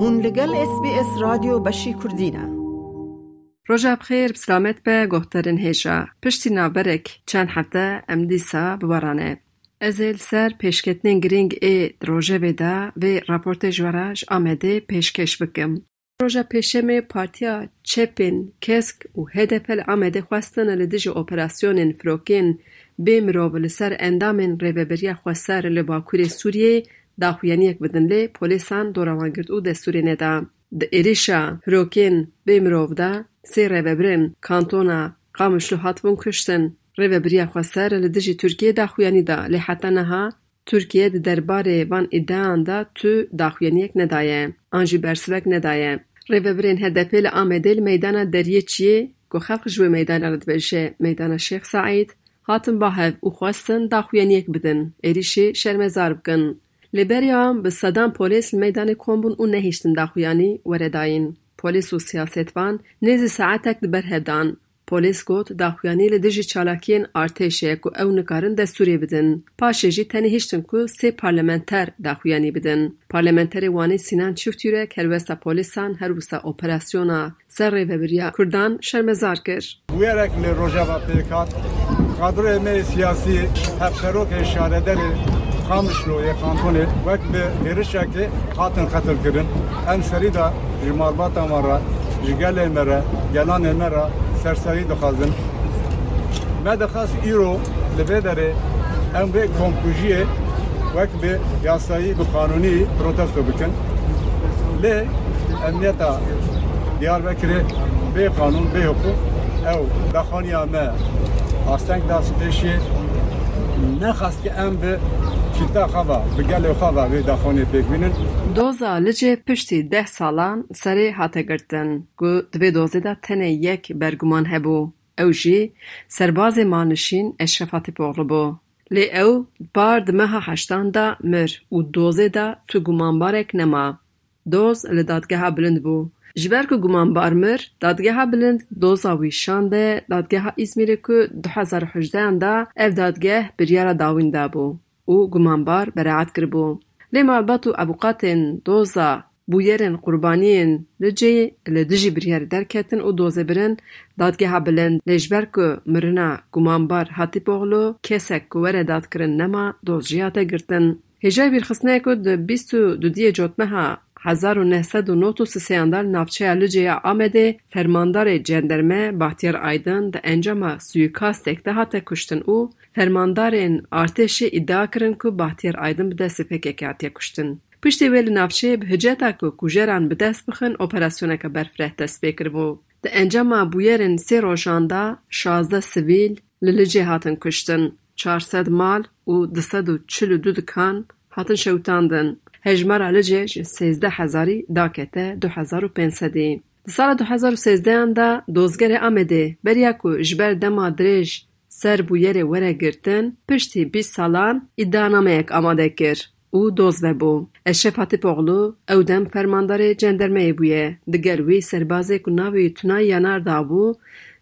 هون لگل اس بی اس رادیو بشی کردینه روژا بخیر بسلامت به گوهترین هیشا پشتی نابرک چند هفته ام دیسا ببارانه. ازل سر پیشکتنین گرینگ ای دروژه بدا و راپورت جوراج آمده پیشکش بکم. روژا پیشم پارتیا چپین کسک و هدپل آمده خواستن لدیج اپراسیون فروکین به مروب لسر اندامین ریوبریا خواستر لباکور سوریه داخویانیک بدن لی پولیسان دوروانگرد او دستوری ندا. د ایریشا فروکین به مروب دا سی ریوبرین کانتونا قامشلو هاتبون کشتن Rêveberiya Xweser li dijî Tirkiyeyê daxuyanî da lê heta niha Tirkiye di derbarê van îdeayan de tu daxuyaniyek nedaye, an jî bersivek nedaye. Rêveberên HDP li Amedê li meydana Deriyê Çiyê ku xelq ji wê meydana re dibêje meydana Şêx Saîd hatin bahev û xwestin daxuyaniyek bidin, êrişî şermezar bikin. لبریا به صدام پولیس میدان کومبون او نهیشتن دخویانی ورداین پولیس و سیاستوان نیز ساعتک دبر هدان. پولیس گوت دخویانی لدجی چالاکین ارتشه که او نکارن دستوری بدن. پاشه جی تنی هشتن که سی پارلمنتر دخویانی بدن. پارلمنتر وانی سینان چفتیره کلوستا روستا پولیسان هر وستا اپراسیونا سر ری ببریا کردان شرمزار کر. ویرک لی روژاوا پیکات قدر امه سیاسی هفتروک اشاره داره Hamışlu'ya kantonu vek bi verişekli hatin katil kirin. Em seri de ji marbata mara, ji gelê me re, gelanê me re serserî dixwazin. Me dixwast îro li vê derê em vê komkujiyê wek bi yasayî bi kanûnî protesto bikin. Lê emniyeta Diyarbakır'ı bê kanûn, bê hukuk ew daxaniya me astenk da spêşê nexwast ki em دوزا لجه پشتی ده سالان سری حاته گرتن. گو دوی دوزی دا تنه یک برگمان هبو. او جی سرباز مانشین اشرفاتی پوغلو بو. لی او بار مها هشتان دا مر او دوزی دا تو بارک نما. دوز لی دادگه بلند بو. جبر که گمان بار مر دادگه بلند دوزا ویشان دا دادگه ها ازمیر که دا او دادگه بریار داوین دا بو. Û gumanbar beraet kiribû. Lê malbat û evqatên doza bûyerên qurbaniyên li cê li dijî biryarê derketin û dozêbirin dadgeha bilind lê ku mirina gumanbar Hatîpoğlu kesek ku were dadkirin nema doz jî hate girtin. Hêjayê bîrxistneyê ku di bîst û dudiyê cotmeha hezar û neh sed û nod û sisêyan dar navçeya Licê ya Amedê fermandarê cenderme Bahtiyar Aydin di encama suîkastek de hate kuştin û fermandarên artêşê îdia kirin ku Bahtiyar Aydin bi destê PKK hatiye kuştin. Piştî wê li navçeyê bi hiceta ku kujeran bi dest bixin operasyoneke berfireh dest pê kiribû. Encama bûyerên sê rojan da şazde sivîl li Licê hatin kuştin. Çar sed mal û di sed û çil û du dikan hatin şewitandin. هجمار علجه جه سیزده هزاری داکته دو هزار و پینسده. در سال دو هزار و سیزده انده دوزگر آمده بریا که جبر دما درش سر وره گرتن پشتی بی سالان ایدانامه اک آماده کر. او دوز و بو. اشه فاتی پاقلو او دم فرمانداره جندرمه بویه. دگر وی سربازه کناوی تنای یانار دابو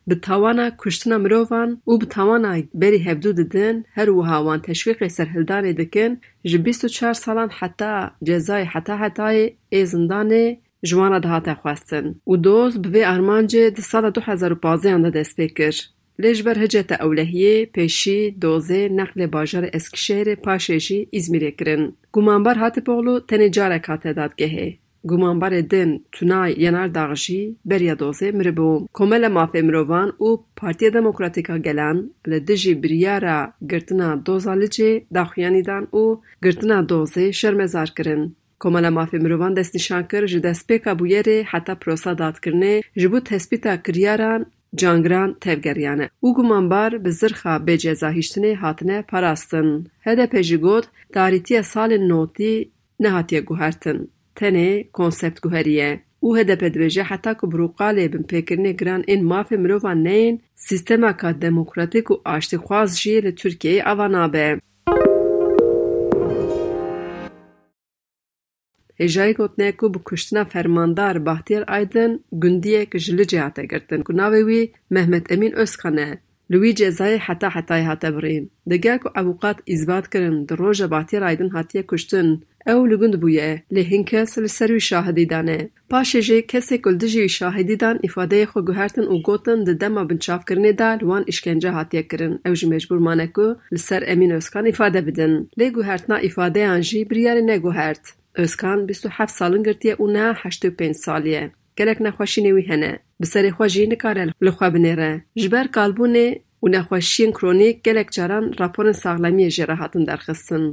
bi tawana kuştina mirovan û bi tawana berî hevdû didin her wiha wan teşwîqê serhildanê dikin ji bîst û çar salan heta cezayê heta hetayê ê zindanê ji wan re dihate xwestin û doz bi vê armancê di sala du hezar û panzêyan de dest pê kir. Lê ji ber hiceta ewlehiyê pêşî dozê neqlê bajarê Eskişehirê paşê jî İzmîrê kirin. Gumanbar Hatîpoğlu tenê carek hate dadgehê. گومانبره دن تونای ینار داغشی بریا دوزه مربوم کومل مافه مروان او پارتی دموکراتیکا گلن لدجی بریارا گرتنا دوزالیچی داخویانیدن او گرتنا دوزه شرمزار کرن کومل مافه مروان دست نشان کر جو دست پیکا بویری حتا پروسا داد کرنه جبو تسبیتا کریاران جانگران تفگریانه. او گمانبار به به جزاهیشتنه حاطنه پرستن. هده پیجی گود داریتی سال نوتی نهاتی گوهرتن. Tenê konsept guheriye. û HDP dibêje heta ku birûqalê binpêkirinê giran ên mafê mirovan neyên, sîstemeka demokratîk û aştîxwaz jî li Tirkiyeyê ava nabe. Hêjayê gotinê ku bi kuştina fermandar Bahtiyar Aydin gundiyek ji Licê hate girtin ku navê wî Mehmet Emîn Özkan e. لویج ئێزای حتا حتای هاتە بڕین دەگاک و ئەووقات ئیزبات کردن درۆژە باتی رایدن هاتیە کوشتن ئەو لە گوند بووە لە هینکەس لە سەروی شاهدیدانێ پاشێژێ کەسێک گلدژی شاهدیدان ئیفادەیە خۆ گوهرتن و گوتن دەدەما بنچافکردنێدا لەوان ئیشکەنجە هاتیەکردن ئەو ژ مێژبورمانە و لەسەر ئەمینۆسکان ئیفادە بدن لێ گوهرتنا ئیفادەیان ژی بریارە نەگوهرت ئۆسکان 27 ساڵنگرتیە و نە 85 سالیە gelek nexweşînê wî hene bi serê xwe jî nikare li xwe binêre ji ber kalbûnê û nexweşiyên kronîk gelek caran raporên saxlemiyê jê re hatin derxistin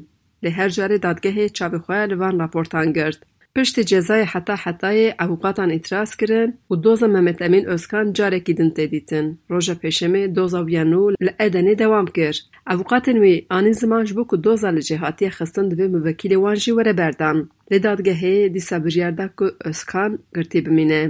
lê her carê dadgehê çavê xwe li van raportan girt Piştî cezayê heta hetayê ewqatan îtiraz kirin û doza Mehmet Emîn Özkan carekî din tê dîtin. Roja pêşemê doza wiya nû li Edenê dewam kir. Ewqatên wî anî ziman ji bo ku doza li cêhatiya xistin divê mivekîlê wan jî were berdan. Lê dadgehê dîsa biryar da ku Özkan girtî bimîne.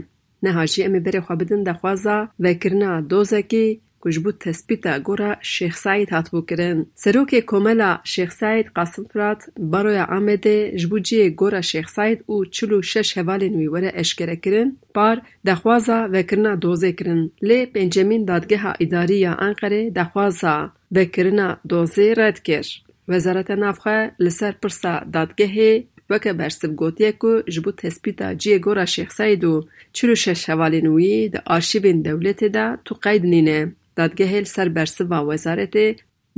Neha jî em ê berê xwe bidin dexwaza vekirina dozekî ku ji bo tespîta gora Şêx Saîd hatibû kirin. Serokê Komela Şêx Saîd Qasim Firat Baroya Amedê ji bo ciyê gora Şêx Saîd û çil û şeş hevalên wî were eşkere kirin, par dexwaza vekirina dozê kirin. Lê pêncemîn Dadgeha Îdarî ya Enqerê dexwaza vekirina dozê red kir. Wezareta Navxwe li ser pirsa dadgehê weke bersiv gotiye ku ji bo tespîta ciyê gora Şêx Saîd û çil û şeş hevalên wî di arşîvên dewletê de tu qeyd nîne. Dadgehê li ser bersiva Wezaretê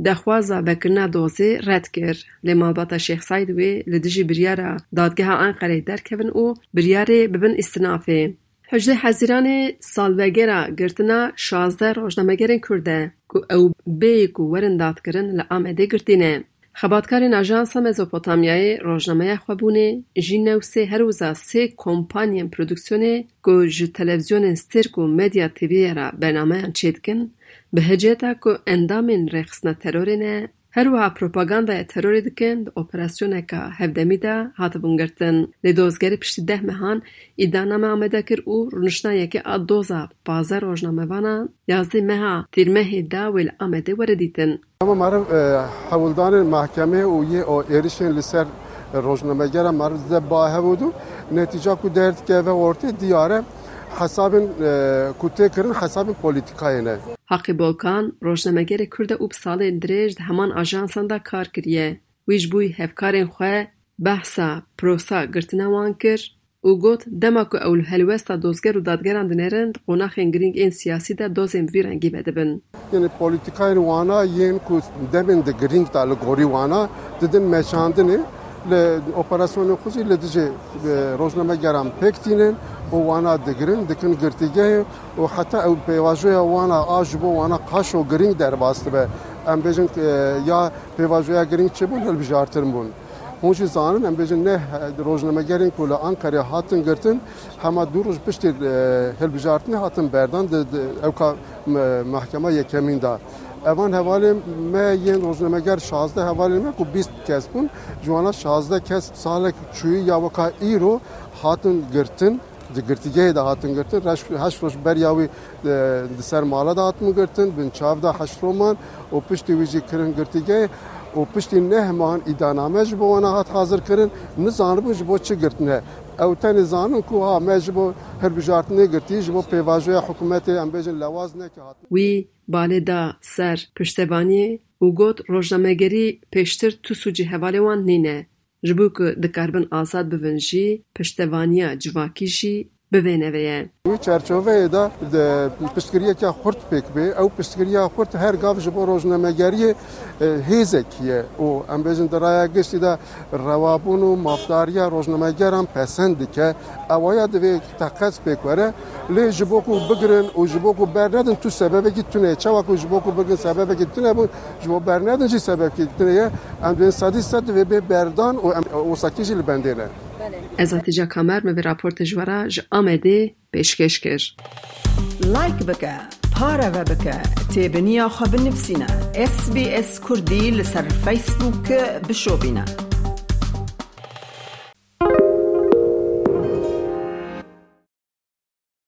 dexwaza vekirina dozê red kir. Lê malbata Şêx Saîd wê li dijî biryara Dadgeha Enqereyê derkevin û biryarê bibin îstinafê. Hejde Hezîranê salvegera girtina şazdeh rojnamegerên Kurd e ku ew bêyî ku werin dadkirin li Amedê girtîne. خباتکارین اجانس مزوپوتامیای روزنامه خوابونه جینوسی هر روزا سه کمپانی پرودکسیونه گو جو تلویزیون استرکو مدیا تیویه را برنامه انچیدکن به هجیتا که اندامین رخصنا ترورینه هر وحا پروپاگاندا ی تروری دکن دا اپراسیون ای که هفده می دا هاتا بونگردن لیدوزگری پشتی ده مهان ایدانا ما آمیدا کر او رونشنا یکی ادوزا بازار اوشنا یازی مها تیرمه داویل ویل آمیده وردیتن اما مارا حولدان محکمه او یه او ایرشن لسر روزنامه گرام مرز ده باهه بودو نتیجه کو که و ارتی دیاره hesabên ku tê kirin hesabên polîtîkayê ne. Haqi Bolkan rojnamegerê Kurd e û bi salên dirêj di heman ajansan de kar kiriye. Wî ji bûyî hevkarên xwe behsa prosa girtina wan kir û got dema ku ew li helwesta dozger û dadgeran dinêrin di qonaxên girîng ên siyasî de dozên vî rengî vedibin. Yani polîtîkayên wana yên ku demên di girîng da li gorî wana didin meşandinê ل اپراسیون خوزی لدجه روزنامه گرام پکتینن و وانا دگرن دکن گرتیگه و حتی او پیواجوی وانا آجب و وانا قاش و گرینگ در باست به ام بیجن یا پیواجوی گرینگ چه بون هل بجارترم بون هونجی زانن ام بیجن نه روزنامه گرینگ کل انکاری هاتن گرتن همه دو روز پشتی هل بجارتنی هاتن بردن او محکمه یکمین دا Evan hevalê me yên rojnameger şazde hevalê me ku bîst kes bûn ji wana şazde kes salek çûyî ya weka îro hatin girtin di girtîgehê de hatin girtin heş roj berya wî di ser mala da hatin girtin bin çav da heş roman û piştî wî jî kirin girtîgehê û piştî neh mehan îdaname ji bo hat hazir kirin nizanibû ji bo çi girtine اوتن زانن کو ها مجبو هر بجارتنه گرتی جبو پیواژوی حکومت امبیجن لوازنه که هات وی بالدا سر پشتبانی او گوت روزنامه‌گری پشتر تو سوجی حواله وان نینه جبو که دکاربن آزاد بوین جی پشتوانیا جواکی جی ببینوه او چرچوه ایدا پشتگریه که خورت پیک بی او پشتگریه خورت هر گاف جبو روزنمگریه هیزه کیه او ام بزن درایه گشتی دا روابون و مافداریه روزنمگرم پسند که اوایا دوی تقص پیکوره لی جبو کو بگرن و جبو کو برندن تو سببه که تونه. چوا کو جبو کو بگرن سببه که تونه بود. جبو برندن جی سبب که تونه. ام بزن سادی سد و بردان و ام او ساکیجی لبندینه از اتیجا کامر می به راپورت جورا جا آمده پیشکش کر لایک بکه پاره بکه تیب نیا خواب نفسینا اس بی اس کردی لسر فیسبوک بشو بینه.